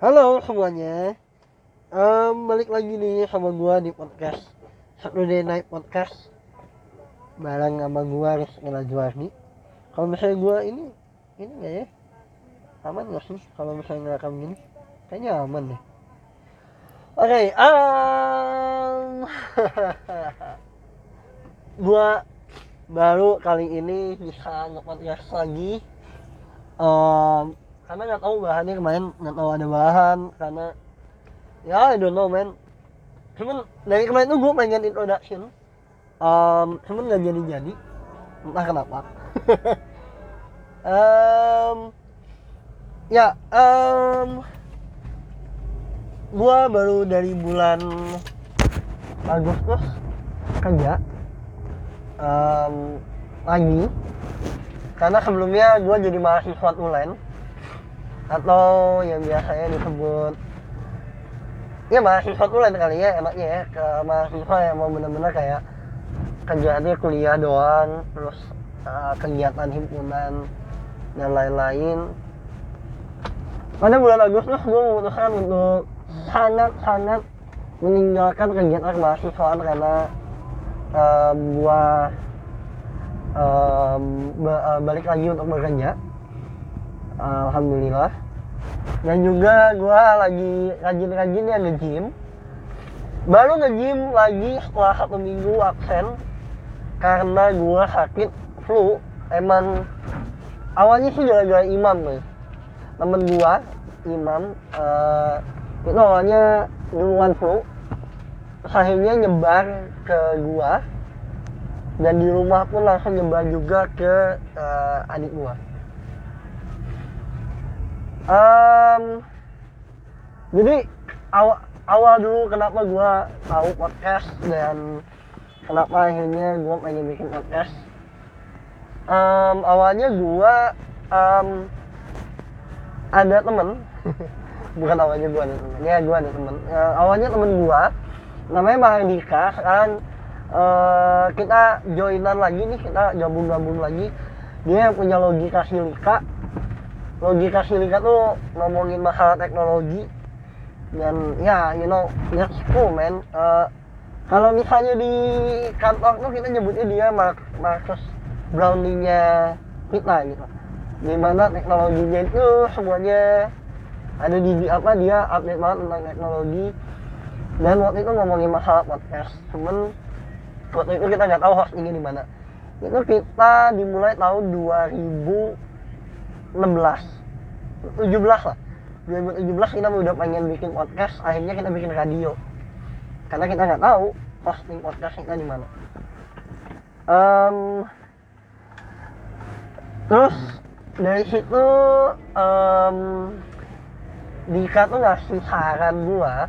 Halo semuanya. Em, Balik lagi nih sama gua di podcast. Saturday Night Podcast. Bareng sama gua Rizky Najwarni. Kalau misalnya gua ini Ini gak ya? Aman gak sih kalau misalnya ngerekam gini? Kayaknya aman deh. Oke em, Gua baru kali ini bisa nge-podcast lagi. Em, karena nggak tahu bahannya kemarin nggak tahu ada bahan karena ya I don't know man. Cuman dari kemarin tuh gue pengen introduction. Um, cuman nggak jadi jadi entah kenapa. Um, ya um, gue baru dari bulan Agustus kerja. Um, lagi. Karena sebelumnya gue jadi mahasiswa tulen atau yang biasanya disebut ya mahasiswa tulen kali ya enaknya ya ke mahasiswa yang mau bener-bener kayak kerjaannya kuliah doang terus uh, kegiatan himpunan dan lain-lain. Pada bulan Agustus gue memutuskan untuk sangat-sangat meninggalkan kegiatan kemahasiswaan karena um, gue um, ba- uh, balik lagi untuk bekerja Alhamdulillah. Dan juga gue lagi rajin-rajin ya nge-gym. Baru nge-gym lagi setelah satu minggu absen. Karena gue sakit flu. Emang awalnya sih gara-gara imam nih. Temen gue imam eh, itu awalnya duluan flu. Akhirnya nyebar ke gua. Dan di rumah pun langsung nyebar juga ke eh, adik gua Em, jadi awal awal dulu kenapa gua tahu podcast dan kenapa akhirnya gua pengen bikin podcast? Em, awalnya gua em, ada temen. Bukan awalnya gua ada temen. Ya gua ada temen. Eh, awalnya temen gua namanya Mahardika sekarang eh, kita joinan lagi nih kita gabung-gabung lagi. Dia punya logika silika logika silika tuh ngomongin masalah teknologi dan ya you know that's cool man Eh, kalau misalnya di kantor tuh kita nyebutnya dia Mark, Marcus Brownie-nya kita gitu. Di mana teknologinya itu semuanya ada di, apa dia update banget tentang teknologi. Dan waktu itu ngomongin masalah podcast cuman waktu itu kita nggak tahu hostnya di mana. Itu kita dimulai tahun 2016 17 lah 2017 kita udah pengen bikin podcast akhirnya kita bikin radio karena kita nggak tahu hosting podcast kita di mana Em, terus dari situ em, Dika tuh ngasih saran gua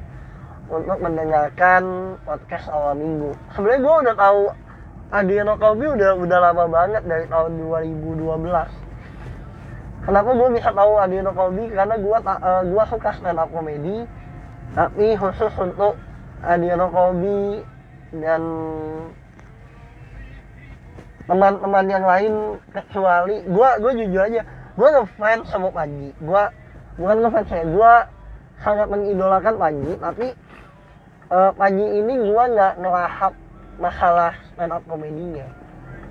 untuk mendengarkan podcast awal minggu. Sebenarnya gua udah tahu Adriano Colby udah udah lama banget dari tahun 2012. Kenapa gua bisa tahu Adriano Colby? Karena ta- eh, gua suka stand up comedy, tapi khusus untuk Adriano Colby dan teman-teman yang lain kecuali gua gua jujur aja gua ngefans sama Panji gua bukan ngefans ya gua sangat mengidolakan Panji tapi eh, Panji ini gua nggak ngelahap masalah stand up komedinya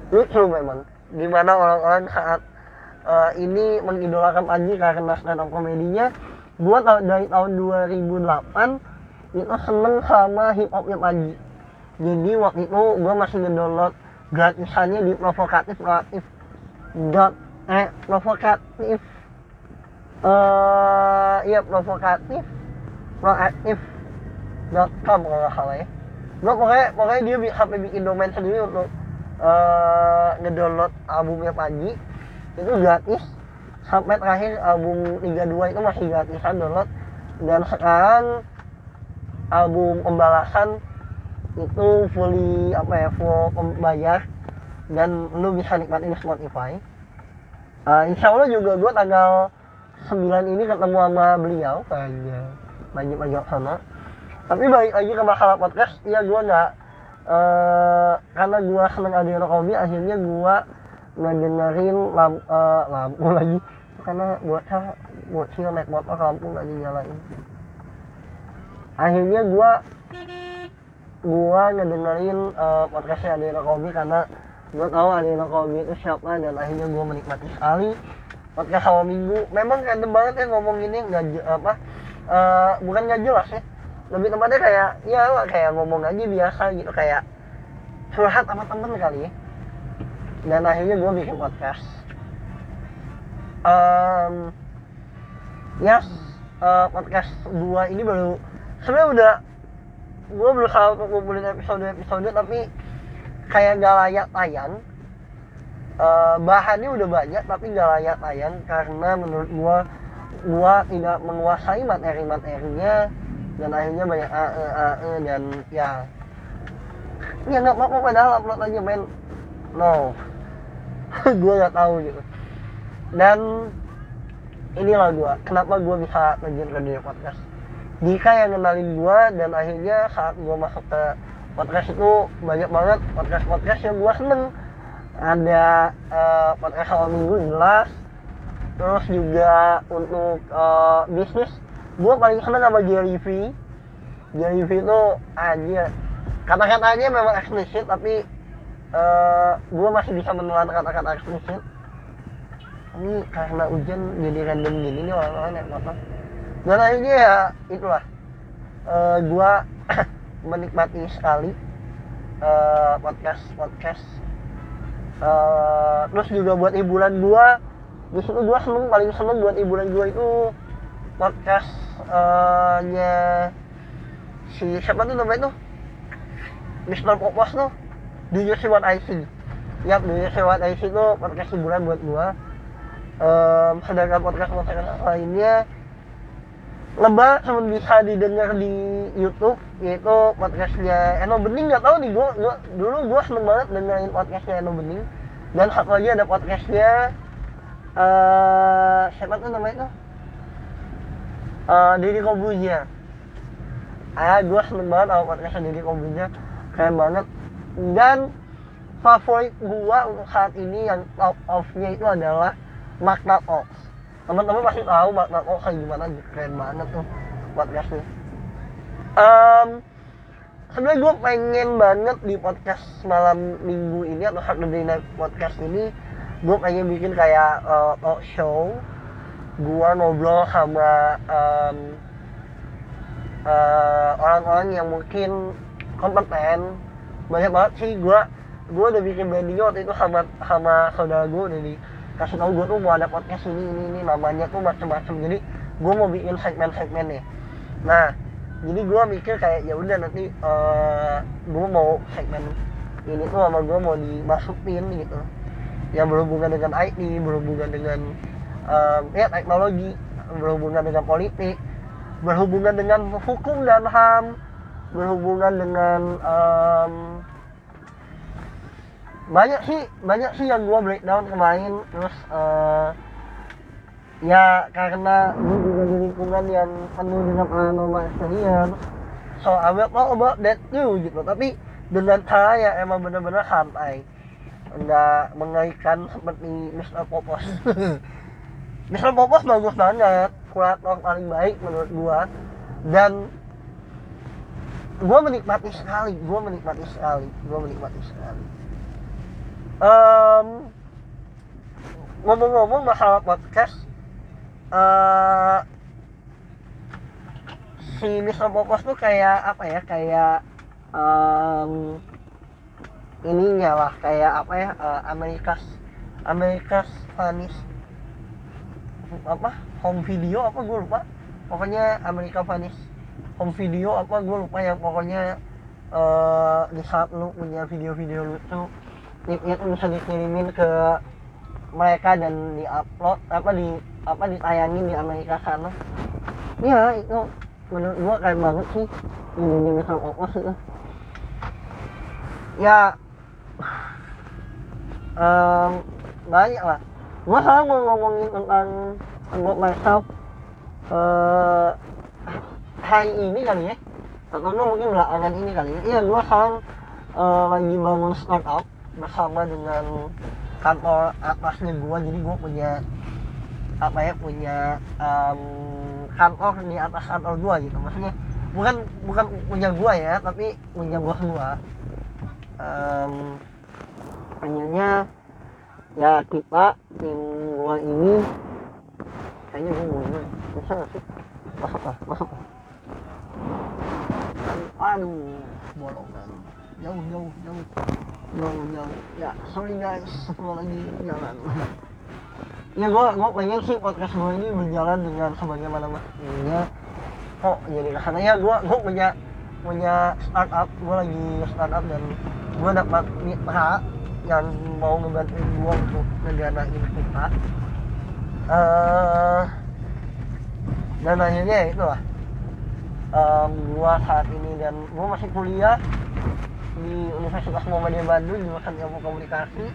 lucu memang gimana orang-orang saat eh, ini mengidolakan Panji karena stand up komedinya. Gua dari tahun 2008 itu seneng sama hip hopnya Panji. Jadi waktu itu gua masih ngedownload gratisannya di provokatif proaktif dot eh provokatif. Eh iya provokatif proaktif dot com kalau nggak salah ya. Gua pokoknya pokoknya dia sampai bikin domain sendiri untuk eh ngedownload albumnya Panji itu gratis. Sampai terakhir album 32 itu masih gratisan download. Dan sekarang album pembalasan itu fully apa ya full pembayar. Dan lu bisa nikmatin Spotify. Uh, insya Allah juga gue tanggal 9 ini ketemu sama beliau kayaknya banyak banyak sana tapi balik lagi ke masalah podcast ya gue nggak eh, karena gue seneng Adriano Colby akhirnya gue ngedengerin lam, eh, lampu lagi. Karena bocah bocil naik motor lampu nggak dinyalain akhirnya gua gua ngedengerin uh, podcastnya Adina Kobi karena gua tahu Adina Kobi itu siapa dan akhirnya gua menikmati sekali podcast awal minggu. Memang random banget ya ngomong ini nggak apa uh, bukan nggak jelas ya. Lebih tepatnya kayak ya kayak ngomong aja biasa gitu kayak curhat sama temen kali ya dan akhirnya gue bikin podcast. Um, ya uh, podcast gua ini baru sebenarnya udah gue berusaha untuk ngumpulin episode episode tapi kayak gak layak tayang Eh, bahannya udah banyak tapi gak layak tayang karena menurut gua gua tidak menguasai materi-materinya dan akhirnya banyak AE AE dan ya. Ya nggak apa-apa padahal upload aja men. No gua nggak tahu gitu. Dan inilah gua kenapa gua bisa terjun ke dunia podcast? Dika yang kenalin gua dan akhirnya saat gua masuk ke podcast itu banyak banget podcast podcast yang gua seneng. Ada eh, podcast awal minggu jelas terus juga untuk eh, bisnis gue paling seneng sama Jerry V. Jerry V itu aja kata-katanya memang eksplisit tapi eh gue masih bisa menelan kata-kata eksplisit ini karena hujan jadi random gini nih orang-orang naik motor dan akhirnya ya itulah. Eh gue menikmati sekali eh, podcast podcast. Eh, terus juga buat hiburan gua di situ gua seneng paling seneng buat hiburan gua itu podcast eh, nya si siapa tuh namanya tuh? Mr. Popos tuh Do You See What I See Yap, Do You itu podcast hiburan buat gua. Em, sedangkan podcast podcast lainnya lebah cuma bisa didengar di YouTube yaitu podcastnya Eno Bening. Nggak tahu nih gua, gua dulu gua seneng banget dengerin podcastnya Eno Bening. Dan satu lagi ada podcastnya eh siapa tuh namanya tuh? Eh Deddy Kobunya ah gua seneng banget sama podcastnya Deddy Kobunya keren banget dan favorit gua untuk saat ini yang top of nya itu adalah Magna Talks teman-teman pasti tahu Magna Talks kayak gimana keren banget tuh podcastnya um, sebenarnya gue pengen banget di podcast malam minggu ini atau Saturday Night Podcast ini gue pengen bikin kayak uh, talk show. Gue ngobrol sama um, uh, orang-orang yang mungkin kompeten banyak banget. Sih gue gue udah bikin video waktu itu sama sama saudara gue udah dikasih tahu gue tuh mau ada podcast ini ini ini namanya tuh macam-macam jadi gue mau bikin segmen-segmen nih. Nah jadi gue mikir kayak ya udah nanti uh, gue mau segmen ini tuh sama gue mau dimasukin gitu. Yang berhubungan dengan IT berhubungan dengan um, ya teknologi berhubungan dengan politik berhubungan dengan hukum dan ham berhubungan dengan um, banyak sih banyak sih yang gue breakdown kemarin terus uh, ya karena gue juga di lingkungan yang penuh dengan paranormal experience so I will talk about that too gitu tapi dengan cara yang emang benar-benar santai nggak mengaitkan seperti Mr. Popos Mr. Popos bagus banget kurator paling baik menurut gua dan gua menikmati sekali gua menikmati sekali gua menikmati sekali um, ngomong-ngomong masalah podcast eh si Mr. Popos tuh kayak apa ya kayak um, ininya lah kayak apa ya uh, Amerikas Amerikas Vanis apa home video apa gue lupa pokoknya Amerika Vanis home video apa gue lupa yang pokoknya uh, di saat lu punya video-video lucu itu bisa dikirimin ke mereka dan diupload apa di apa ditayangin di Amerika sana. Ya itu menurut gua keren banget sih. Misal opos itu ya um, banyak lah. Gua mau ngomongin tentang about myself uh, hari ini kali ya. Enggak mungkin belakangan ini kali ya. Iya gua sekarang uh, lagi bangun startup bersama dengan kantor atasnya gua. Jadi gua punya apa ya punya um, kantor di atas kantor gua gitu. Maksudnya bukan bukan punya gua ya tapi punya bos gua um, pengennya ya kita tim gua ini kayaknya gua mau bisa gak sih? Masuk lah masuk lah aduh bolongan jauh jauh jauh. Jauh jauh. Ya sorry guys satu lagi jalan. Ya gue gue pengen sih podcast gue ini berjalan dengan sebagaimana mestinya. Kok jadi ke sana? Ya gue gue punya punya startup. Gue lagi startup dan gue dapat mitra yang mau ngebantuin gue untuk ngedanain kita. Uh, dan akhirnya ya itu lah um, gue saat ini dan gue masih kuliah di Universitas Muhammadiyah Bandung jurusan ilmu komunikasi.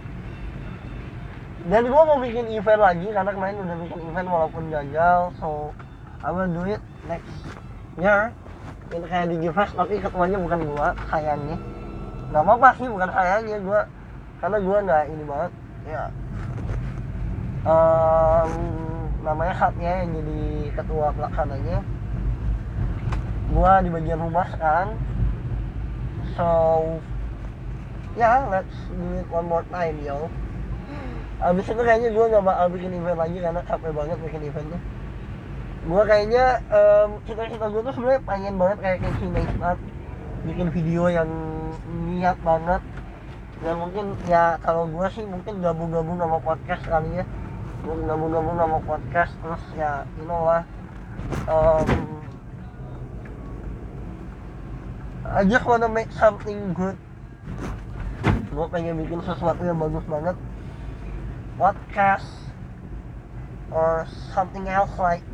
Dan gue mau bikin event lagi karena kemarin udah bikin event walaupun gagal so I will do it next year ini kayak di Givas tapi ketuanya bukan gue sayangnya. Nggak apa-apa sih bukan sayangnya gue karena gue nggak ini banget ya. Um, namanya Hatnya yang jadi ketua pelaksananya gue di bagian humas sekarang. So ya yeah, let's do it one more time yo. Abis itu kayaknya gue gak bakal bikin event lagi karena capek banget bikin event tuh. Gue kayaknya um, cita-cita gue tuh sebenarnya pengen banget kayak Casey Neistat bikin video yang niat banget. Dan mungkin ya kalau gue sih mungkin gabung-gabung sama podcast kali ya. Gabung-gabung sama podcast terus ya you know lah. Um, I just wanna make something good. Gue pengen bikin sesuatu yang bagus banget. Podcast or something else like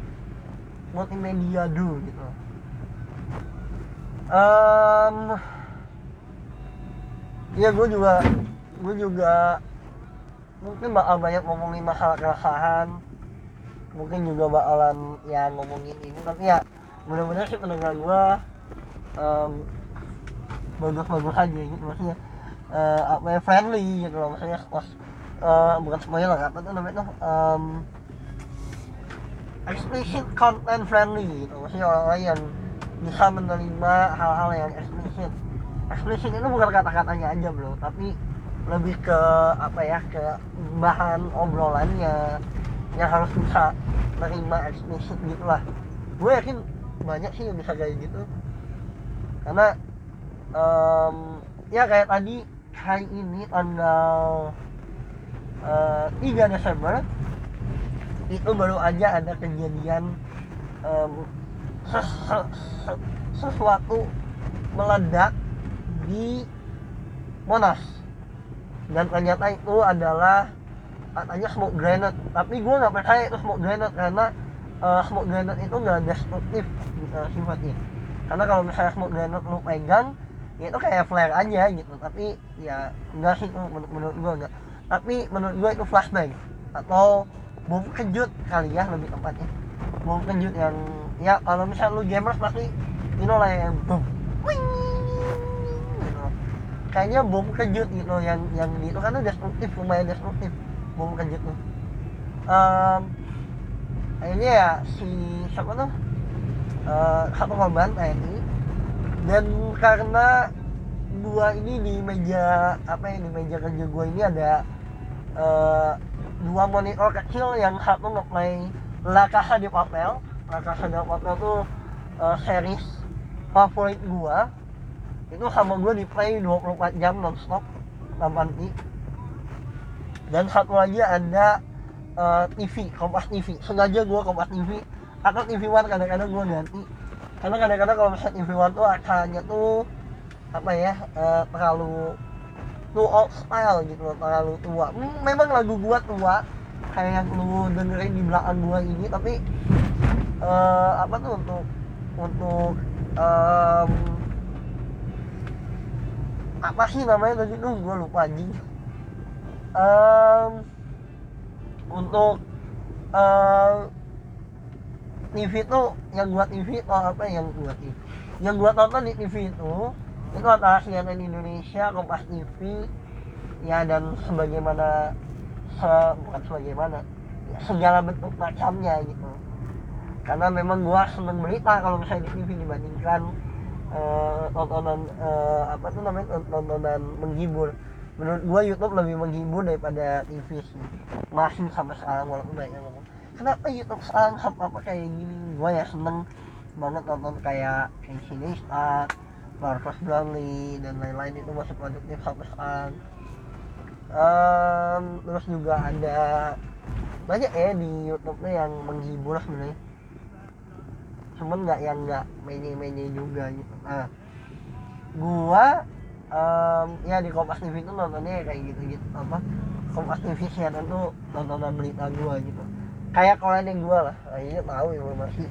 multimedia do gitu. Um, ya gue juga gue juga mungkin bakal banyak ngomongin masalah keresahan. Mungkin juga bakalan ya ngomongin ini tapi ya mudah-mudahan sih pendengar gue um, bagus-bagus aja gitu maksudnya uh, apa ya friendly gitu loh maksudnya pas uh, bukan semuanya lah apa tuh namanya tuh um, explicit content friendly gitu maksudnya orang-orang yang bisa menerima hal-hal yang explicit. Explicit itu bukan kata-katanya aja bro tapi lebih ke apa ya ke bahan obrolannya yang harus bisa menerima explicit gitu lah. Gue yakin banyak sih yang bisa kayak gitu. Karena um, ya kayak tadi hari ini tanggal uh, 3 Desember itu baru aja ada kejadian um, ses ses sesuatu meledak di Monas. Dan ternyata itu adalah katanya smoke grenade. Tapi gue nggak percaya itu smoke grenade karena uh, smoke grenade itu nggak destruktif uh, sifatnya. Karena kalau misalnya smoke grenade lu pegang itu kayak flare aja gitu. Tapi ya enggak sih menurut, menurut gue enggak. Tapi menurut gue itu flashbang. Atau bom kejut kali ya lebih tepatnya. Bom kejut yang ya kalau misalnya lu gamers pasti you know lah yang boom gitu. kayaknya bom kejut gitu yang yang itu karena destruktif lumayan destruktif bom kejut tuh. Um, akhirnya ya si siapa tuh? Uh, satu korban TNI dan karena gua ini di meja apa ya di meja kerja gua ini ada uh, dua monitor kecil yang satu ngeplay La Casa de Papel La Casa de Papel tuh uh, series favorit gua. Itu sama gua di play 24 jam nonstop nanti dan satu lagi ada uh, TV Kompas TV sengaja gua Kompas TV atau TV One kadang-kadang gua ganti karena kadang-kadang kalau misalnya TV One tuh acaranya tuh apa ya uh, terlalu too old style gitu loh terlalu tua. Memang lagu gua tua kayak yang lu dengerin di belakang gua ini tapi uh, apa tuh untuk untuk um, apa sih namanya tadi? Tuh gua lupa anjing. Um, untuk uh, TV tuh yang buat TV atau apa yang buat TV yang gua tonton di TV itu itu antara CNN Indonesia, Kompas TV ya dan sebagaimana se, bukan sebagaimana segala bentuk macamnya gitu. Karena memang gua seneng berita kalau misalnya di TV dibandingkan eh, tontonan eh, apa tuh namanya tontonan menghibur. Menurut gua YouTube lebih menghibur daripada TV sih. Masih sampai sekarang walaupun banyak yang kenapa YouTube sekarang apa kayak gini? Gua ya seneng banget nonton kayak Casey Neistat, Marcus Brownlee dan lain-lain. Itu masih produktif sampai sekarang Em, terus juga ada banyak ya di YouTube nya yang menghibur sebenarnya. Cuman nggak yang nggak menye-menye juga gitu. Nah gua em, ya di Kompas TV itu nontonnya kayak gitu gitu apa? Kompas TV CNN tuh tontonan berita gua gitu kayak koran yang gua lah. Akhirnya tahu informasi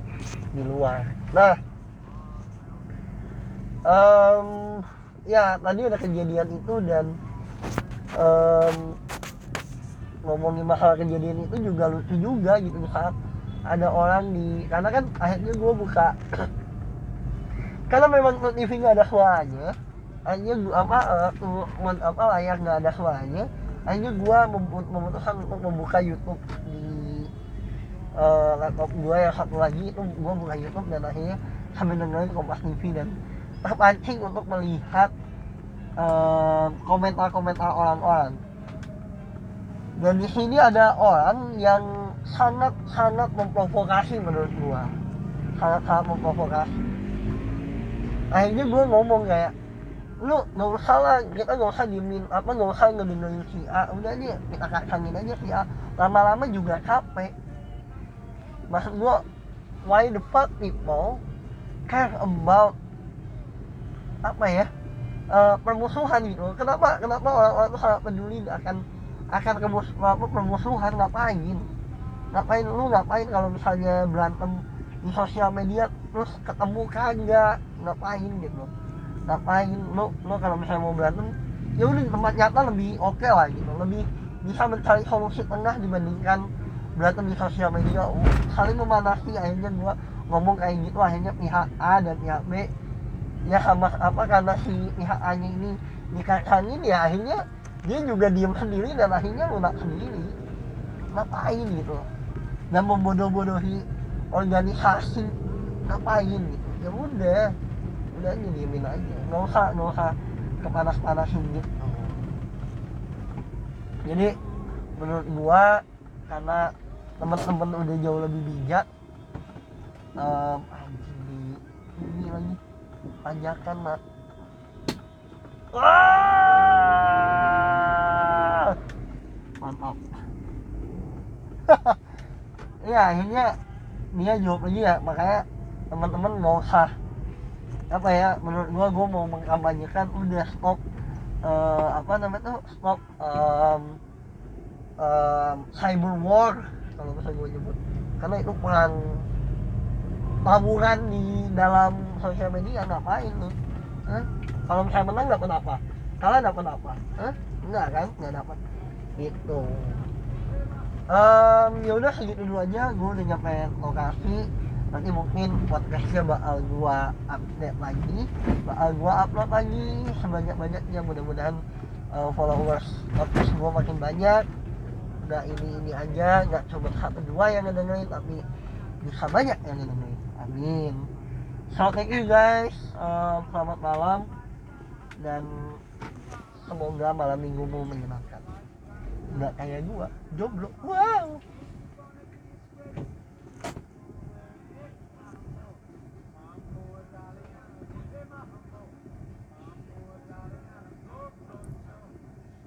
di luar. Nah em, ya tadi ada kejadian itu dan em, ngomongin masalah kejadian itu juga lucu juga gitu. Saat ada orang di karena kan akhirnya gue buka karena memang TV nggak ada suaranya akhirnya gua apa men- apa layar nggak ada suaranya akhirnya gue memutuskan untuk membuka YouTube di eh, laptop gue yang satu lagi itu gue buka YouTube dan akhirnya sambil dengerin Kompas TV dan terpancing untuk melihat eh, komentar-komentar orang-orang. Dan di sini ada orang yang sangat sangat memprovokasi menurut gua. Sangat sangat memprovokasi. Akhirnya gua ngomong kayak lu nggak usah lah kita nggak usah diemin apa nggak usah ngedengerin si A udah aja kita kacangin aja si A. Lama-lama juga capek maksud gua why the fuck people care about apa ya eh, permusuhan gitu. Kenapa kenapa orang-orang tuh sangat peduli akan akan kemus permusuhan? Ngapain? Ngapain lu ngapain kalau misalnya berantem di sosial media terus ketemu kagak? Ngapain gitu? Ngapain lu lu kalau misalnya mau berantem ya udah di tempat nyata lebih oke lah gitu. Lebih bisa mencari solusi tengah dibandingkan berantem di sosial media uh, saling memanasi akhirnya gua ngomong kayak gitu akhirnya pihak A dan pihak B. Ya sama apa karena si pihak A nya ini dikacangin ya akhirnya dia juga diem sendiri dan akhirnya lunak sendiri. Ngapain gitu? Dan membodoh-bodohi organisasi ngapain gitu? Ya udah udah aja diemin aja. Nggak usah nggak usah kepanas-panasin gitu. Jadi menurut gua karena teman-teman udah jauh lebih bijak. Anjing di ini lagi. Tanjakan nak. Wah! mantap. Ya akhirnya dia jawab lagi ya makanya teman-teman nggak usah apa ya menurut gua gua mau mengkampanyekan udah stop. Eh, apa namanya tuh? Stop em, em, cyber war kalau bisa gue nyebut. Karena itu perang taburan di dalam sosial media ngapain lu? Hah? kalau misalnya menang dapat apa kalah dapat apa Hah? enggak kan? Enggak dapat. Gitu. Um, ya udah segitu dulu aja. Gue udah nyampe lokasi. Nanti mungkin podcastnya bakal gua update lagi. Bakal gua upload lagi sebanyak banyaknya mudah-mudahan uh, followers podcast gua makin banyak nggak ini ini aja nggak cuma satu dua yang ngedengerin tapi bisa banyak yang ngedengerin amin. So thank you guys. Um, selamat malam. Dan semoga malam minggumu menyenangkan. Nggak kayak gua jomblo. Wow